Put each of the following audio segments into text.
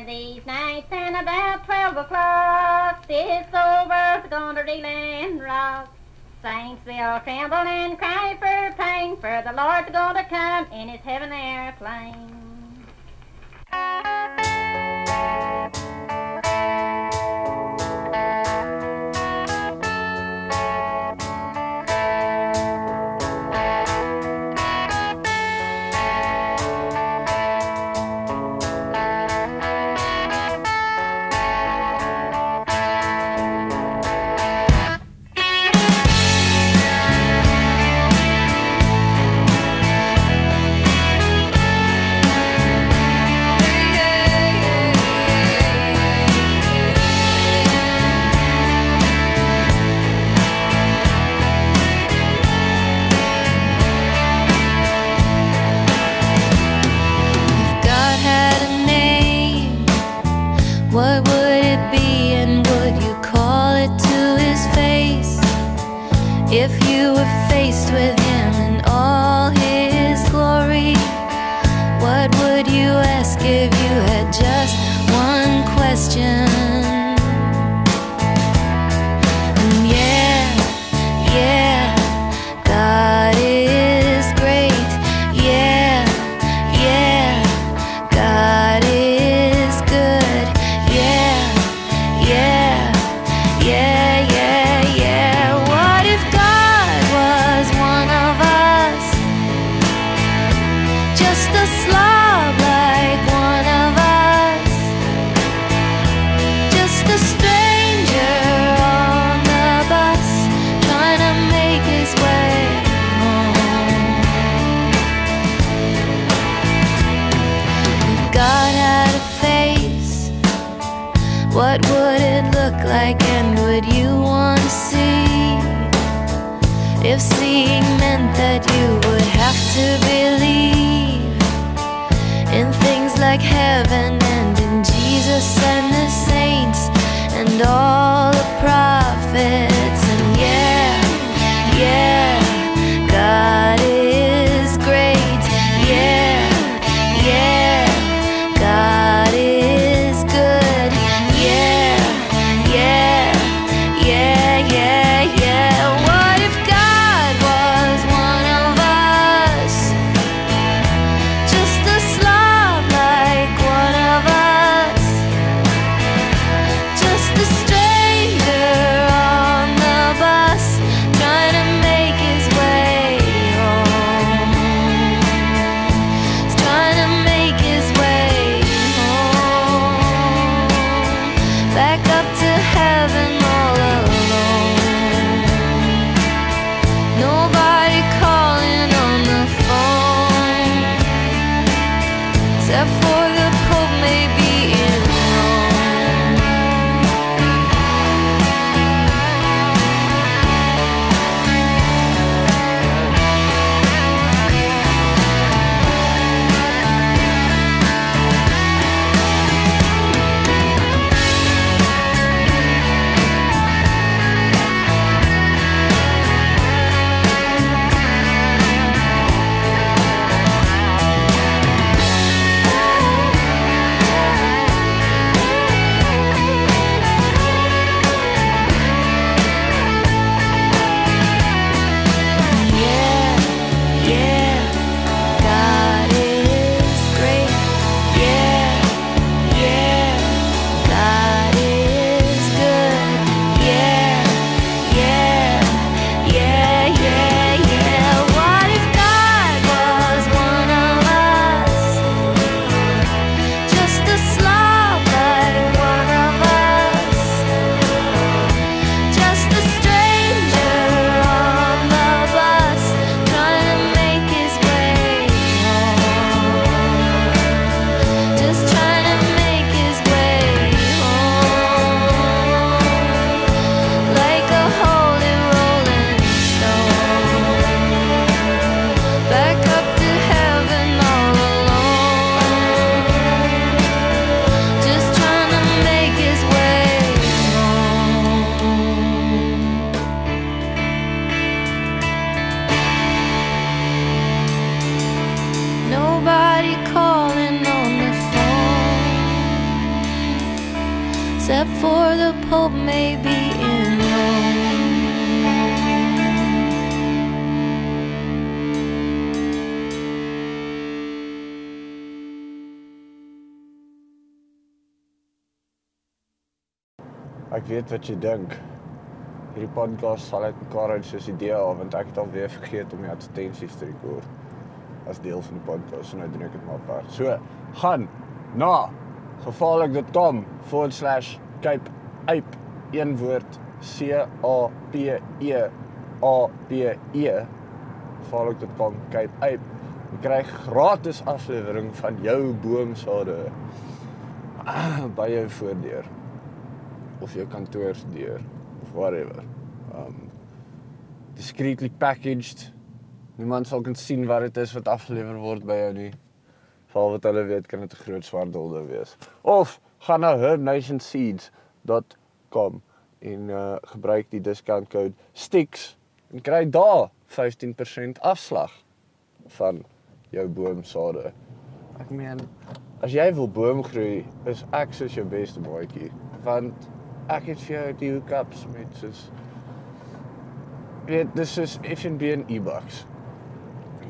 of these nights, and about twelve o'clock, this old world's gonna reel and rock. Saints will tremble and cry for pain, for the Lord's gonna come in his heaven airplane. would you want to see. If seeing meant that you would have to believe in things like heaven except for the Pope, maybe in Rome. Ek weet wat jy dink. Hierdie podcast sal uit mekaar uit soos idee af want ek het al weer vergeet om die advertensies te rekord as deel van die podcast en nou doen ek dit maar apart. So, gaan na gevaarlik.com Cape Ape een woord C A P E A P E gevaarlik.com Cape Ape. Jy kry gratis aflewering van jou boomsade by jou voordeur of jou kantoorsdeur of whatever. Um discreetly packaged. Niemand sal kan sien wat dit is wat afgelewer word by jou nie. Val wat hulle weet kan dit 'n groot swart dolde wees. Of gaan na herbnationseeds.com en uh gebruik die discount code STICKS en kry daar 15% afslag van jou boomsade. Ek meen as jy wil boom groei, is ek soos jou beste maatjie want ek het vir jou die hookups met soos weet dis is FNB en e-bucks.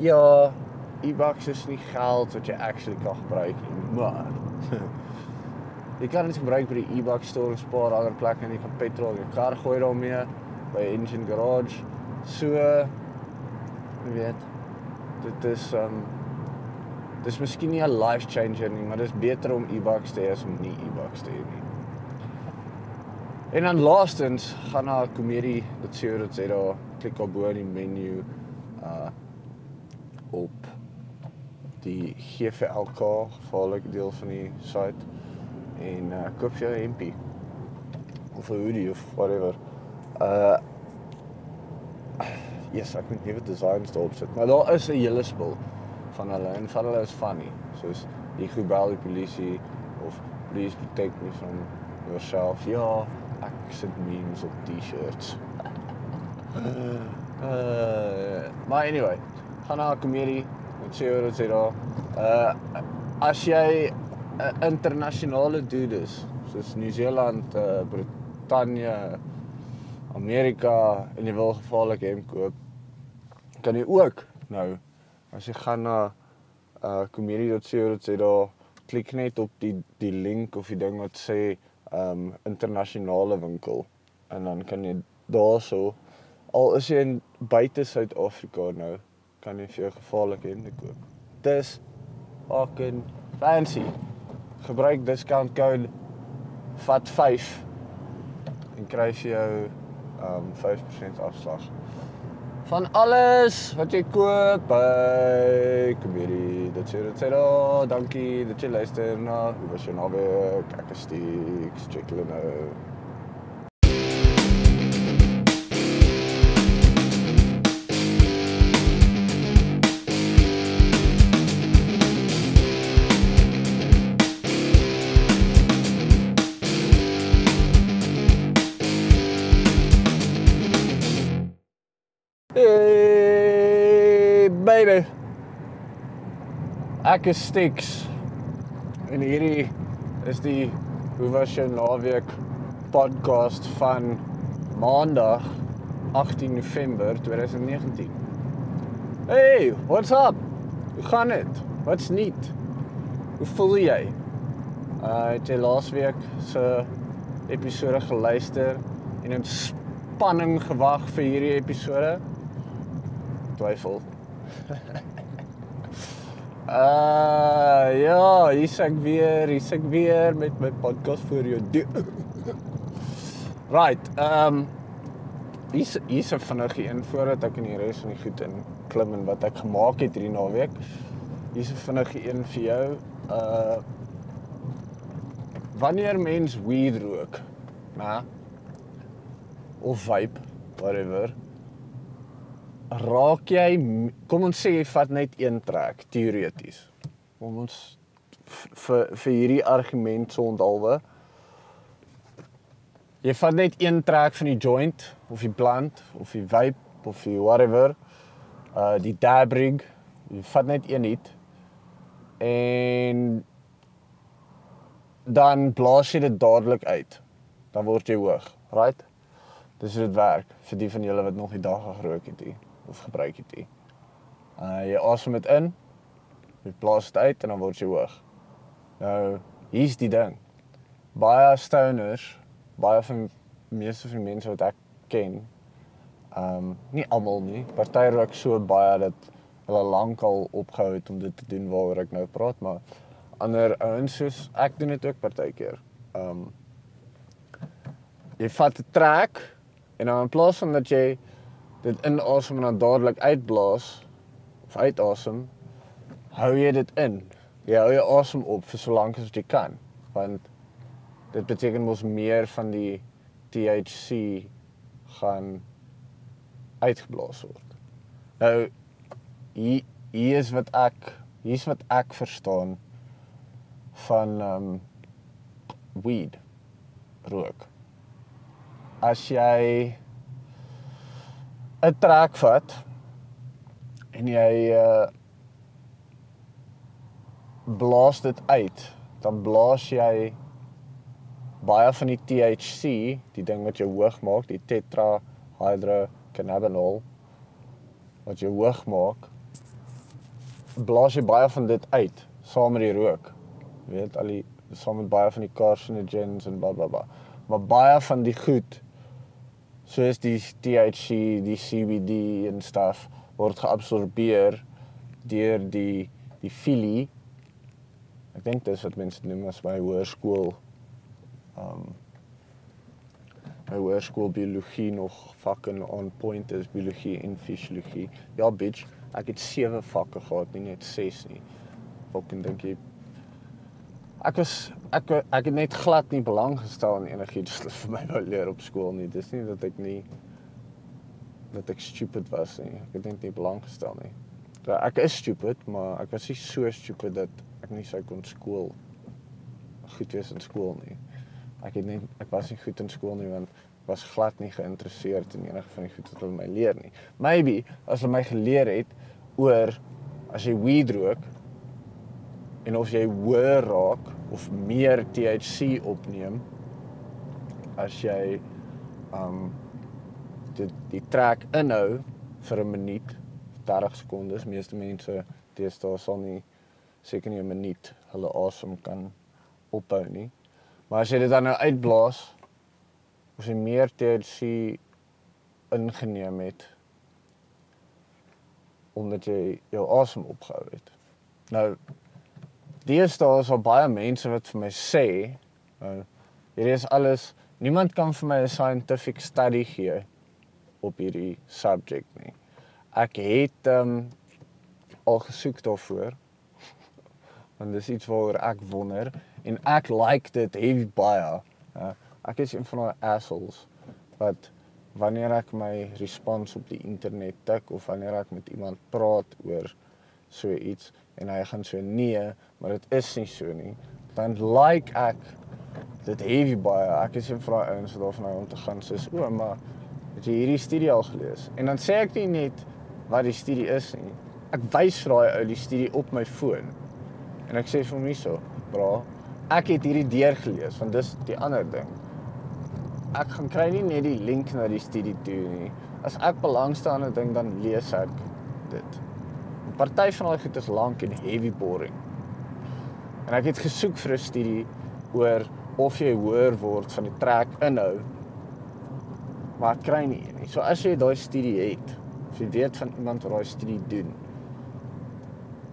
Ja, e-bucks is nie geld wat jy actually kan gebruik nie, maar jy kan dit gebruik by die e-bucks store en spaar ander plekke en jy kan petrol in jou kar gooi daarmee by Engine Garage. So jy weet dit is um dis miskien nie 'n life changer nie, maar dis beter om e-bucks te hê as om nie e-bucks te hê nie. En dan laastens gaan na komedie.co.za, klik op bo in die menu uh op die GVLK gevaarlike deel van die site en uh koop jou 'n hempie of 'n hoodie of whatever. Uh Yes, ek moet nuwe designs daarop sit, maar daar is 'n hele spul van hulle en van hulle is funny, soos die gebel die polisie of please protect me from yourself. Ja, ek sit memes op T-shirts. uh, maar anyway, gaan na 'n komedie met sê wat sê daar. Uh as jy 'n internasionale dude is, soos Nieu-Seeland, uh, Brittanje, Amerika en jy wil gevaarlik hem koop, kan jy ook nou as jy gaan na uh komedie.co.za klik net op die die link of die ding wat sê um internasionale winkel en dan kan jy daarso al is jy in buite Suid-Afrika nou kan jy vir jou gevaarlike hemde koop. Dis fucking fancy. Gebruik discount code FAT5 en kry jy jou um 5% afslag van alles wat jy koop by Komedie. Dit sê dit sê daar, dankie dat jy luister na. Hoe was jou naweek? Ek is Stix, check hulle nou. Ek is Stix. En hierdie is die Hoe was jou naweek podcast van Maandag 18 November 2019. Hey, what's up? Hoe gaan dit? Wat's nuut? Hoe voel jy? Uh het jy laasweek se episode geluister en in spanning gewag vir hierdie episode? twyfel. uh ja, hier's ek weer, hier's ek weer met my podcast vir jou. right, ehm um, hier's hier's 'n vinnige een voordat ek in die res van die goed in klim en wat ek gemaak het hierdie naweek. Hier's 'n vinnige een vir jou. Uh wanneer mens weed rook, né? Of vape, whatever raak jy kom ons sê jy vat net een trek teoreties. Kom ons vir vir hierdie argument so onthaalwe. Jy vat net een trek van die joint of die plant of die vape of die whatever uh die dab rig. Jy vat net een hit en dan blaas jy dit dadelik uit. dan word jy hoog, right? Dis hoe dit werk vir die van julle wat nog nie dag gerook het nie of gebruik het nie. Uh jy asem dit in, jy blaas dit uit en dan word jy hoog. Nou, hier's die ding. Baie stoners, baie van meeste van die mense wat ek ken, ehm um, nie almal nie, party rook so baie dat hulle lankal opgehou het om dit te doen waaroor ek nou praat, maar ander ouens soos ek doen dit ook partykeer. Ehm um, jy vat 'n trek en dan in plaas van dat jy dit inasem en dan dadelik uitblaas of uitasem, hou jy dit in. Jy hou jou asem op vir so lank as wat jy kan, want dit beteken mos meer van die THC gaan uitgeblaas word. Nou hier hier is wat ek hier's wat ek verstaan van um, weed rook. As jy 'n trek vat en jy uh blaas dit uit, dan blaas jy baie van die THC, die ding wat jou hoog maak, die tetrahydrocannabinol wat jou hoog maak, blaas jy baie van dit uit saam met die rook. Jy weet al die saam met baie van die carcinogens en blablabla. Maar baie van die goed soos die THC, die CBD en stuff word geabsorbeer deur die die filie. Ek dink dis wat mense noem as by hoërskool. Um by hoërskool biologie nog fucking on point is biologie en fisiologie. Ja bitch, ek het 7 vakke gehad, nie net 6 nie. Fucking dink jy Ek was ek ek het net glad nie belang gestel in enigiets wat vir my wou leer op skool nie. Dis nie dat ek nie dat ek stupid was nie. Ek het net nie belang gestel nie. Ja, ek is stupid, maar ek was nie so stupid dat ek nie sou kon skool goed wees in skool nie. Ek het net ek was nie goed in skool nie want was glad nie geïnteresseerd in enige van die goed wat hulle my leer nie. Maybe as hulle my geleer het oor as jy weed rook en of jy hoër raak of meer THC opneem as jy um dit die trek inhou vir 'n minuut 30 sekondes meeste mense deesdae sal nie seker nie 'n minuut hulle asem kan ophou nie. Maar as jy dit dan nou uitblaas of jy meer THC ingeneem het omdat jy jou asem opgehou het. Nou Deesdae is daar baie mense wat vir my sê, uh, hierdie is alles, niemand kan vir my 'n scientific study gee op hierdie subject nie. Ek het um al gesoek daarvoor. Want dis iets waaroor ek wonder en ek like dit heavy baie. Uh, ek is een van daai assholes wat wanneer ek my respons op die internet tik of wanneer ek met iemand praat oor so iets en hy gaan so nee, maar dit is nie so nie. Dan like ek dit heavy baie. Ek is in vra ouens wat daarvan om te gaan sê, "O, maar het jy hierdie studie al gelees?" En dan sê ek nie net wat die studie is nie. Ek wys vir daai ou die studie op my foon. En ek sê vir hom hierso, "Bra, ek het hierdie deur gelees, want dis die ander ding." Ek gaan kry nie net die link na die studie toe nie. As ek belangstel aan 'n ding, dan lees ek dit. Party van daai goed is lank en heavy boring. En ek het gesoek vir 'n studie oor of jy hoor word van die trek inhou. Maar ek kry nie een nie. So as jy daai studie het, of jy weet van iemand wat daai studie doen,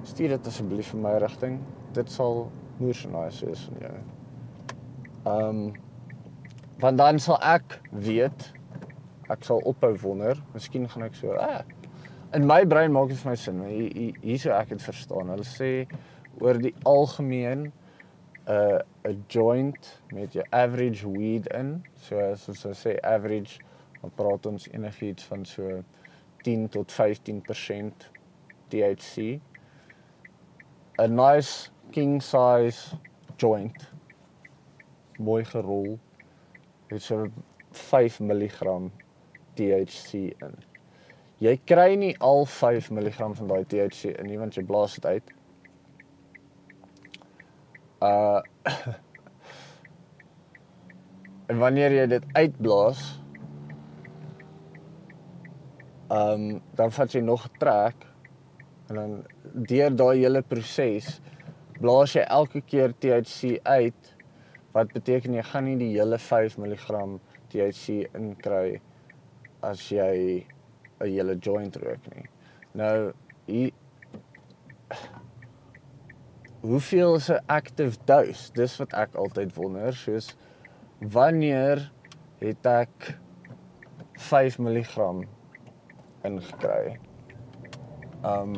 stuur dit asseblief vir my rigting. Dit sal moeë nice wees van jou. Ehm um, want dan sal ek weet ek sal ophou wonder. Miskien gaan ek so, ah, in my brein maak dit vir my sin. Hier hier sou ek dit verstaan. Hulle sê oor die algemeen 'n uh, 'n joint met jou average weed in. So as ons sê average, dan praat ons enigiets van so 10 tot 15% THC. 'n Nice king size joint mooi gerol het so 5 mg THC in. Jy kry nie al 5 mg van daai THC in nie want jy blaas dit uit. Uh En wanneer jy dit uitblaas, ehm um, dan vat jy nog 'n trek en dan deur daai hele proses blaas jy elke keer THC uit wat beteken jy gaan nie die hele 5 mg THC inkry as jy 'n hele joint rook nie. Nou hier Hoeveel is 'n active dose? Dis wat ek altyd wonder, soos wanneer het ek 5 mg ingekry? Um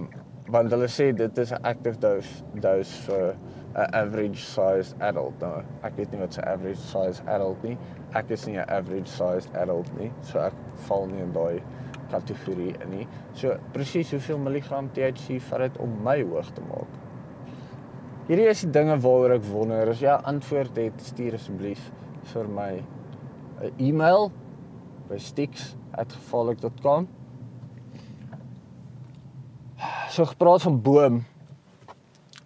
want hulle sê dit is 'n active dose dose vir 'n average sized adult. Nou, ek weet nie wat 'n average sized adult nie. Ek is nie 'n average sized adult nie, so ek val nie in daai kategorie nie. So presies hoeveel milligram THC vat dit om my hoog te maak? Hierdie is die dinge waaroor ek wonder. As jy antwoord het, stuur asseblief vir my 'n e-mail by stix@gevaarlik.com. So gepraat van boom.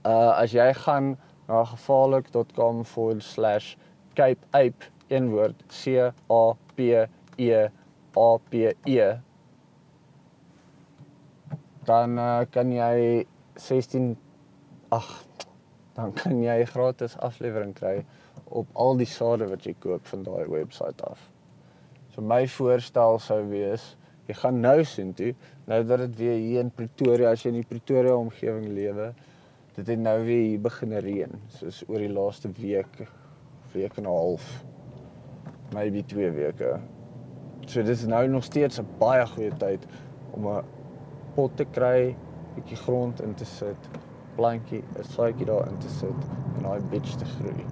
Uh as jy gaan na gevaarlik.com/cape ape een woord C A P E A P E dan uh, kan jy 16 ag dan kan jy gratis aflewering kry op al die sade wat jy koop van daai webwerf af. So my voorstel sou wees, jy gaan nou sien toe, nou dat dit weer hier in Pretoria, as jy in die Pretoria omgewing lewe, dit het nou weer hier begin reën, soos oor die laaste week, week en 'n half, maybe 2 weke. So dis nou nog steeds 'n baie goeie tyd om 'n pot te kry, bietjie grond in te sit, plantjie, 'n saadjie daarin te sit en daai bitch te groei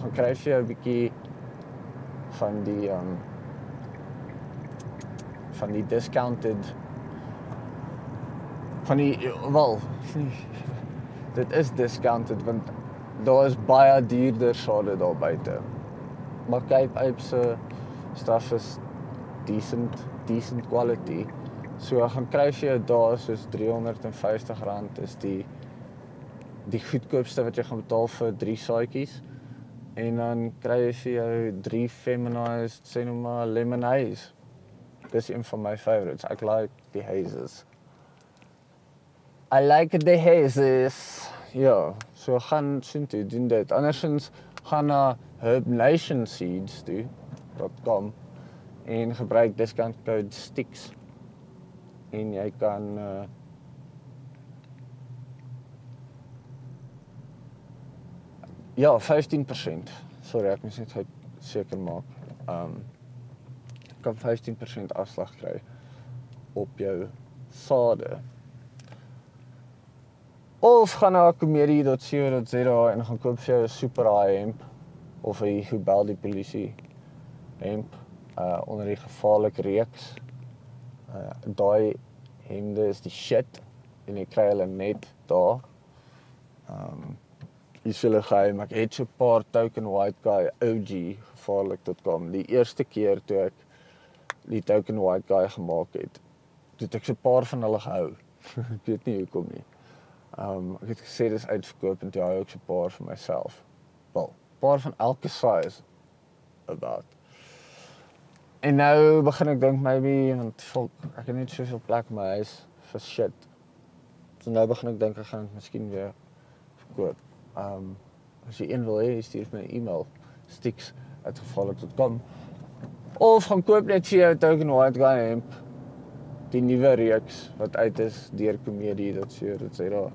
gaan kry jy 'n bietjie van die um van die discounted van die wel dit is discounted want daar is baie duurder sade daar buite. Maar kyk uit se stuff is decent decent quality. So ek gaan kry vir jou daar soos R350 is die die goedkoopste wat jy gaan betaal vir 3 saadjies en dan kry jy vir jou 3 feminized sê nou maar lemon haze. Dis een van my favorites. Ek like die hazes. I like the hazes. Ja, so gaan sien toe doen dit. Andersins gaan na herbnationseeds.com en gebruik discount code STICKS en jy kan uh, Ja, 15%. Sorry, ek moet net seker maak. Um kan 15% afslag kry op jou sade. Of gaan na komedie.co.za en gaan koop vir jou 'n super high hemp of 'n Hubel die polisie hemp uh onder die gevaarlike reeks. Uh daai hemde is die shit en jy kry hulle net daar. Um Hier sê hulle geheim, ek het so 'n paar token white guy OG gevaarlik.com. Die eerste keer toe ek die token white guy gemaak het, het ek so 'n paar van hulle gehou. ek weet nie hoekom nie. Um ek het gesê dis uitverkoop en toe hou ek so 'n paar vir myself. Wel, paar van elke size about. En nou begin ek dink maybe want volk, ek het net soveel plek in my huis vir shit. So nou begin ek dink ek gaan miskien weer verkoop. Um as jy een wil hê, stuur my 'n e-mail sticks@gevaarlik.com of gaan koop net vir jou token white guy hemp die nuwe reeks wat uit is deur komedie dat sê dit sê daar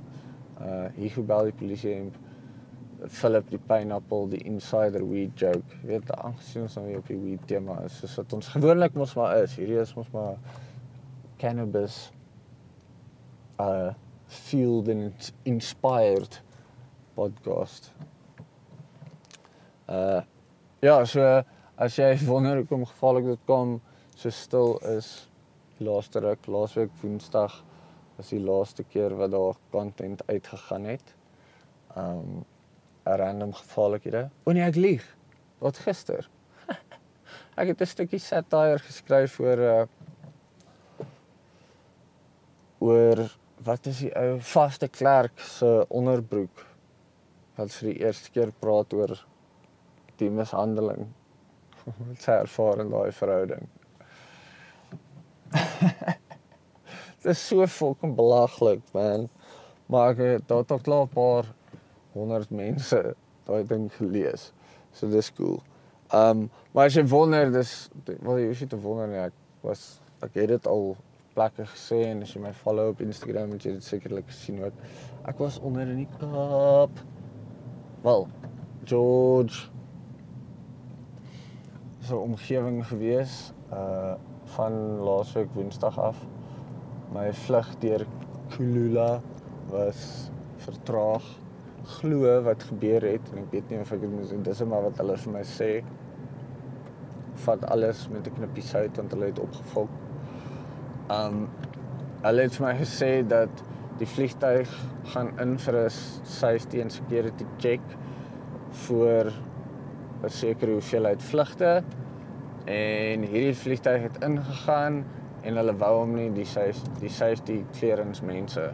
uh hier gebel die polisie hemp Philip die pineapple die insider weed joke weet aangesien ons nou op die weed tema is soos wat ons gewoonlik mos maar is hierdie is mos maar cannabis uh fueled and inspired podcast. Uh ja, so as jy wonder hoekom gevaarlik dit kom so stil is laaste ruk, laasweek Woensdag was die laaste keer wat daar content uitgegaan het. Um random gevaarlikhede. O nee, ek lieg. Wat gister. ek het 'n stukkie satire geskryf oor uh oor wat is die ou vaste klerk se onderbroek wat vir die eerste keer praat oor die mishandeling wat sy ervaar in daai verhouding. Dit is so fucking belaglik, man. Maar ek het tot klaar 'n paar honderd mense daai ding gelees. So dis cool. Ehm um, maar as jy wonder, dis wel jy nie te wonder nie. Ek was ek het dit al plekke gesê en as jy my follow op Instagram het jy dit sekerlik gesien ook. Ek was onder in die Kaap. Wel, George so omgewing gewees uh van laasweek Woensdag af. My vlug deur Kulula was vertraag. Glo wat gebeur het en ek weet nie of ek dit moet doen. Dis maar wat hulle vir my sê. Vat alles met 'n knippie sout want hulle het opgevok. Um hulle het vir my gesê dat die vliegtyg gaan in vir 'n safety and security check voor 'n sekere hoeveelheid vlugte en hierdie vliegtyg het ingegaan en hulle wou hom nie die safety die safety clearance mense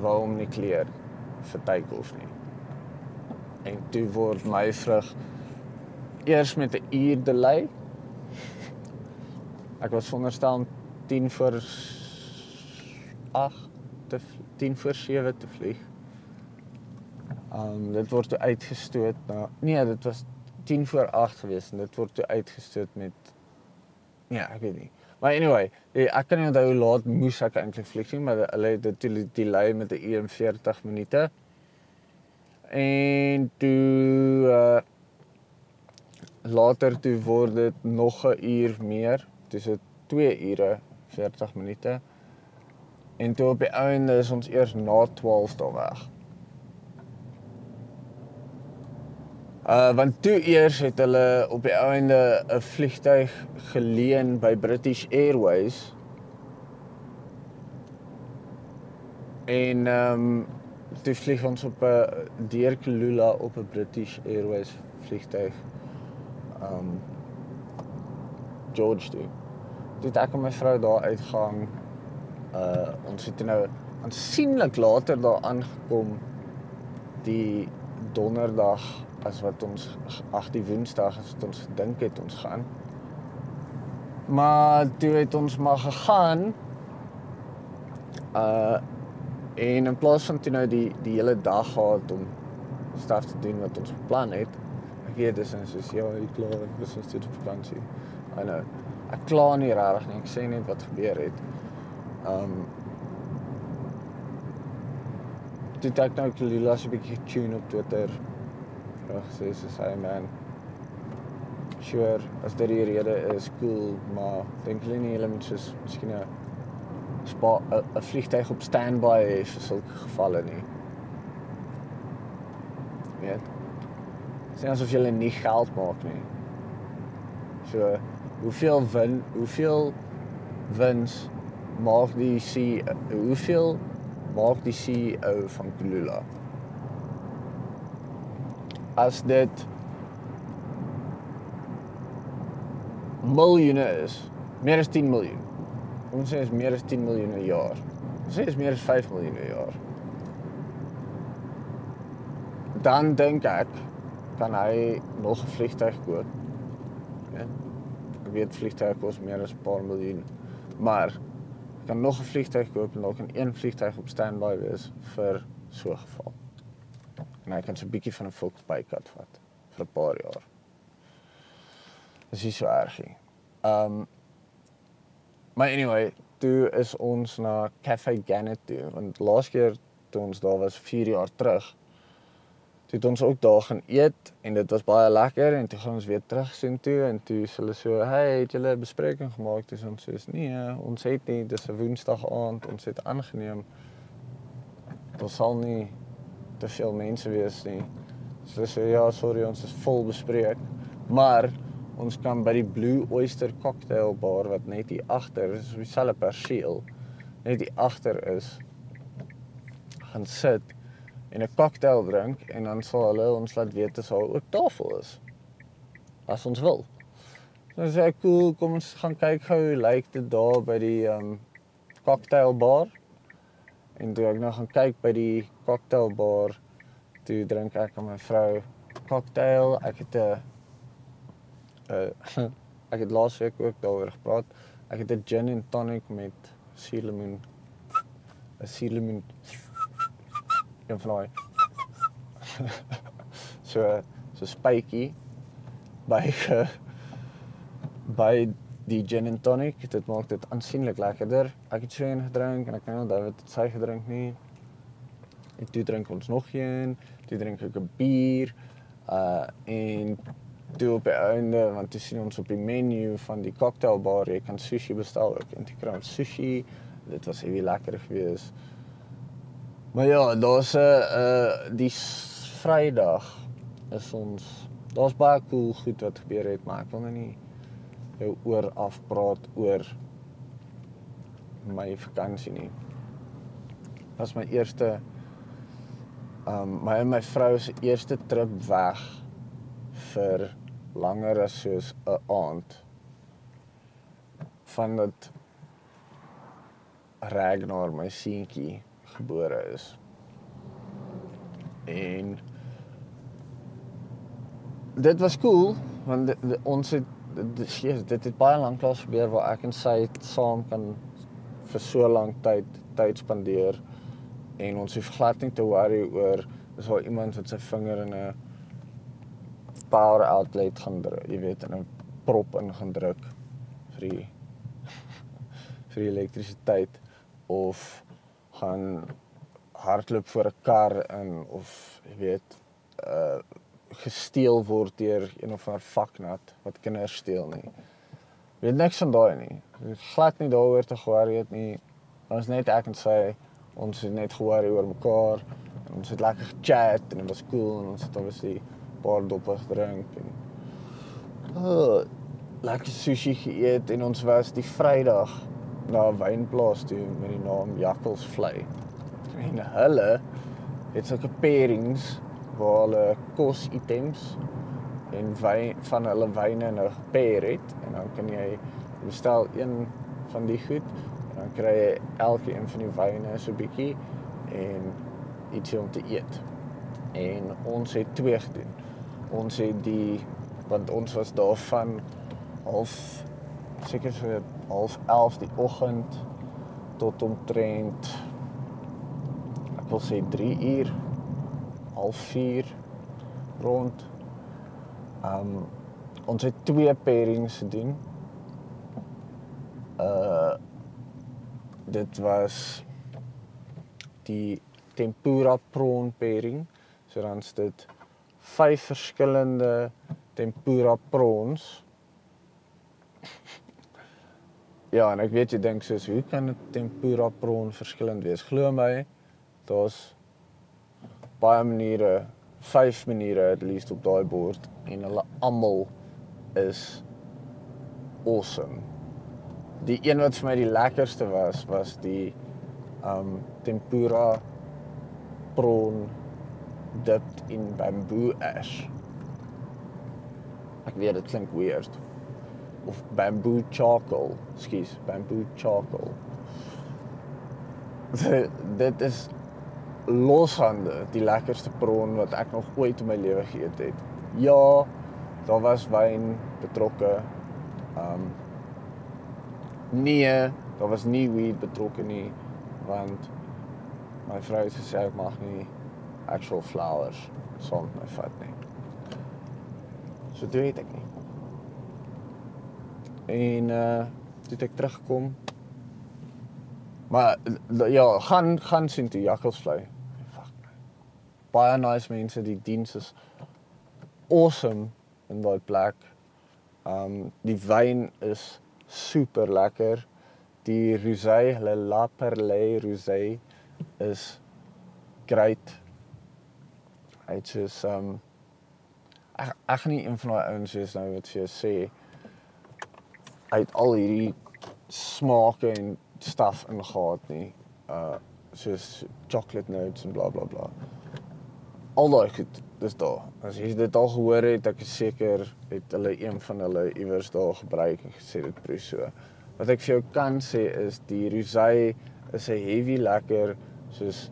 wou hom nie clear vir take-off nie. En toe word my vrug eers met 'n uur delay. Ek was veronderstel om 10 voor 8 te 10 voor 7 te vlieg. Um dit word toe uitgestoot na nee, dit was 10 voor 8 gewees en dit word toe uitgestoot met ja, ek weet nie. Maar anyway, ek kan nie onthou hoe laat moes ek eintlik vlieg nie, maar hulle het dit delay met 'n uur en 40 minute. En toe uh later toe word dit nog 'n uur meer. Dis dit 2 ure 40 minute. En toe op die einde is ons eers na 12 daar weg. Uh want toe eers het hulle op die einde 'n vliegtyg geleen by British Airways. En ehm um, toe vlieg ons op 'n deur Kulula op 'n British Airways vliegtyg. Ehm um, George toe. Het ek en my vrou daar uitgang. Uh ons het nou aansienlik later daar aangekom die donderdag as wat ons ag die woensdag as wat ons gedink het ons gaan. Maar toe het ons maar gegaan. Uh en in plaas van toe nou die die hele dag gehad om staf te doen wat ons beplan het. Ek weet dis en soos ja, ek klaar, ek was net op vakansie. I know. Ek kla nie regtig nie. Ek sê net wat gebeur het. Um Dit het nou Kalila se bietjie tune op Twitter. Ja, sê sy sê man. Sure, as dit die rede is, cool, maar dink jy nie hulle moet soos miskien 'n spa 'n vliegtyg op standby hê vir sulke gevalle nie. Weet. Sien asof jy nie geld maak nie. So, hoeveel win, hoeveel wins maak die C hoeveel maak die CEO van Kulula? As dit miljoene is, meer as 10 miljoen. Ons sê is meer as 10 miljoen 'n jaar. Ons sê is meer as 5 miljoen 'n jaar. Dan dink ek kan hy nog 'n vliegtuig koop. Ja. Ek weet vliegtuig kos meer as 'n paar miljoen. Maar kan nog 'n vliegtuig koop en dalk 'n een vliegtuig op standby wees vir so 'n geval. En hy kan so 'n bietjie van 'n volks bykat vat vir 'n paar jaar. Dis nie so erg nie. Um Maar anyway, toe is ons na Cafe Gannet toe want laas keer toe ons daar was 4 jaar terug toe het ons ook daar gaan eet en dit was baie lekker en toe gaan ons weer terug sien toe en toe sê hulle so hey het julle 'n bespreking gemaak dis ons sê nee ons het nie dis 'n woensdag aand ons het aangeneem daar sal nie te veel mense wees nie so sê ja sorry ons is vol bespreek maar ons kan by die Blue Oyster Cocktail Bar wat net hier agter is, op dieselfde perseel, net hier agter is, gaan sit en 'n cocktail drink en dan sal hulle ons laat weet as daar ook tafel is. As ons wil. Dan sê ek, "Cool, kom ons gaan kyk gou hoe lyk dit daar by die um cocktail bar." En toe ek nou gaan kyk by die cocktail bar, toe drink ek en my vrou cocktail, ek het 'n uh ek het laasweek ook daaroor gepraat. Ek het 'n gin and tonic met suurlemoen 'n suurlemoen en vloei. so so spytjie by ge, by die gin and tonic. Dit maak dit aansienlik lekkerder. Ek het so een gedrink en ek kan nie onthou wat sy gedrink nie. En toe drink ons nog een, toe drink ek 'n bier. Uh en toe op die einde want toe sien ons op die menu van die cocktailbar jy kan sushi bestel ook en toe kry ons sushi. Dit was baie lekker geweest. Maar ja, daar's 'n uh, die Vrydag is ons daar's baie cool goed wat gebeur het, maar ek wil nou nie jou oor afpraat oor my vakansie nie. Dit was my eerste um my en my vrou se eerste trip weg vir langer as soos 'n aand. Van dat Ragnar my seentjie gebore is. En dit was cool want dit, dit, ons het dit, dit, dit het baie lank lank gebeur waar ek en sy saam kan vir so lank tyd tyd spandeer en ons hoef glad nie te worry oor is daar iemand wat sy vinger in 'n power outlet gaan druk, jy weet, in 'n prop in gaan druk vir die vir die elektrisiteit of gaan hardloop voor 'n kar in of jy weet uh gesteel word deur een of ander vaknat wat kinders steel nie. Weet niks van daai nie. Het glad nie daaroor te worry het nie. Ons net ek en sy ons het net worry oor mekaar ons het lekker gechat en dit was cool en ons het obviously paar doppe gedrink en oh, lekker sushi geëet en ons was die Vrydag na 'n wynplaas toe met die naam Jakkalsvlei. En hulle het sulke pairings waar hulle kositems en wyn van hulle wyne nou gepair het en dan kan jy bestel een van die goed en dan kry jy elke een van die wyne so 'n bietjie en iets om te eet. En ons het twee gedoen. Ons het die want ons was daar van half seker so half 11 die oggend tot omtrent ek wil sê 3 uur half 4 rond. Um ons het twee pairings gedoen. Uh dit was die tempura prawn pairing. So dan's dit vyf verskillende tempura prawns. Ja, en ek weet jy dink soos hoe kan 'n tempura prawn verskillend wees? Glo my, daar's baie maniere, vyf maniere at least op daai bord en hulle almal is awesome. Die een wat vir my die lekkerste was, was die um tempura prawn dipped in bamboo ash. Ek weet dit klink weird. Of bamboo charcoal, skus, bamboo charcoal. dit is loshande die lekkerste prawn wat ek nog ooit in my lewe geëet het. Ja, daar was wyn betrokke. Um nee, daar was nie weed betrokke nie want my vrou het gesê ek mag nie actual flowers saam met my vat nie. So dit weet ek nie. En uh toe het ek teruggekom. Maar ja, gaan gaan sien toe Jakkalsvlei. Baie nice mense, die diens is awesome in daai plek. Um die wyn is super lekker. Die rosé, hulle La Perle rosé is great. Hy't soos um ek ek gaan nie een van daai ouens wees nou wat vir jou sê hy het al hierdie smake en staf ingehaat nie. Uh soos chocolate notes en bla bla bla. Al daai goed, dis daar. As jy dit al gehoor het, ek is seker het hulle een van hulle iewers daar gebruik en gesê dit proe so. Wat ek vir jou kan sê is die rosé is 'n heavy lekker soos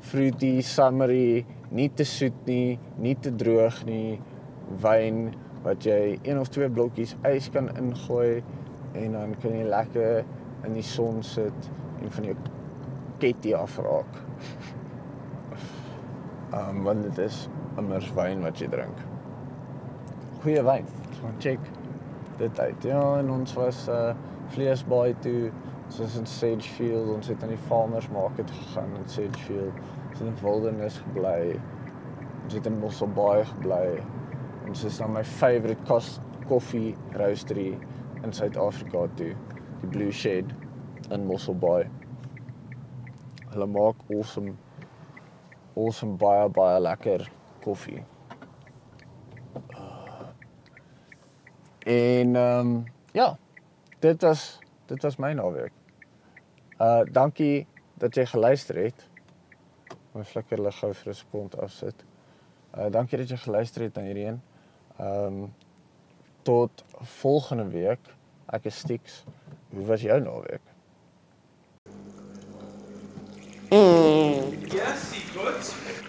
fruity, summery, nie te soet nie, nie te droog nie, wyn wat jy een of twee blokkies ys kan ingooi en dan kan jy lekker in die son sit en van jou ketty afraak. Um, want dit is immers wyn wat jy drink. Goeie wyn. So check dit uit. Ja, en ons was uh vleesbaai toe. Ons was in Sagefield, ons het aan die farmers market gegaan in Sagefield. Ons het in Wilderness gebly. Ons het in Mossel Bay gebly. Ons is na my favourite kos koffie roastery in Suid-Afrika toe, die Blue Shed in Mossel Bay. Hulle maak awesome awesome baie baie lekker koffie. En ehm um, ja, dit was dit was my naweek. Uh dankie dat jy geluister het. My flikker lig gou vir 'n sekond afsit. Uh dankie dat jy geluister het aan hierdie een. Ehm um, tot volgende week. Ek is Stix. Hoe was jou naweek? Yes, he could.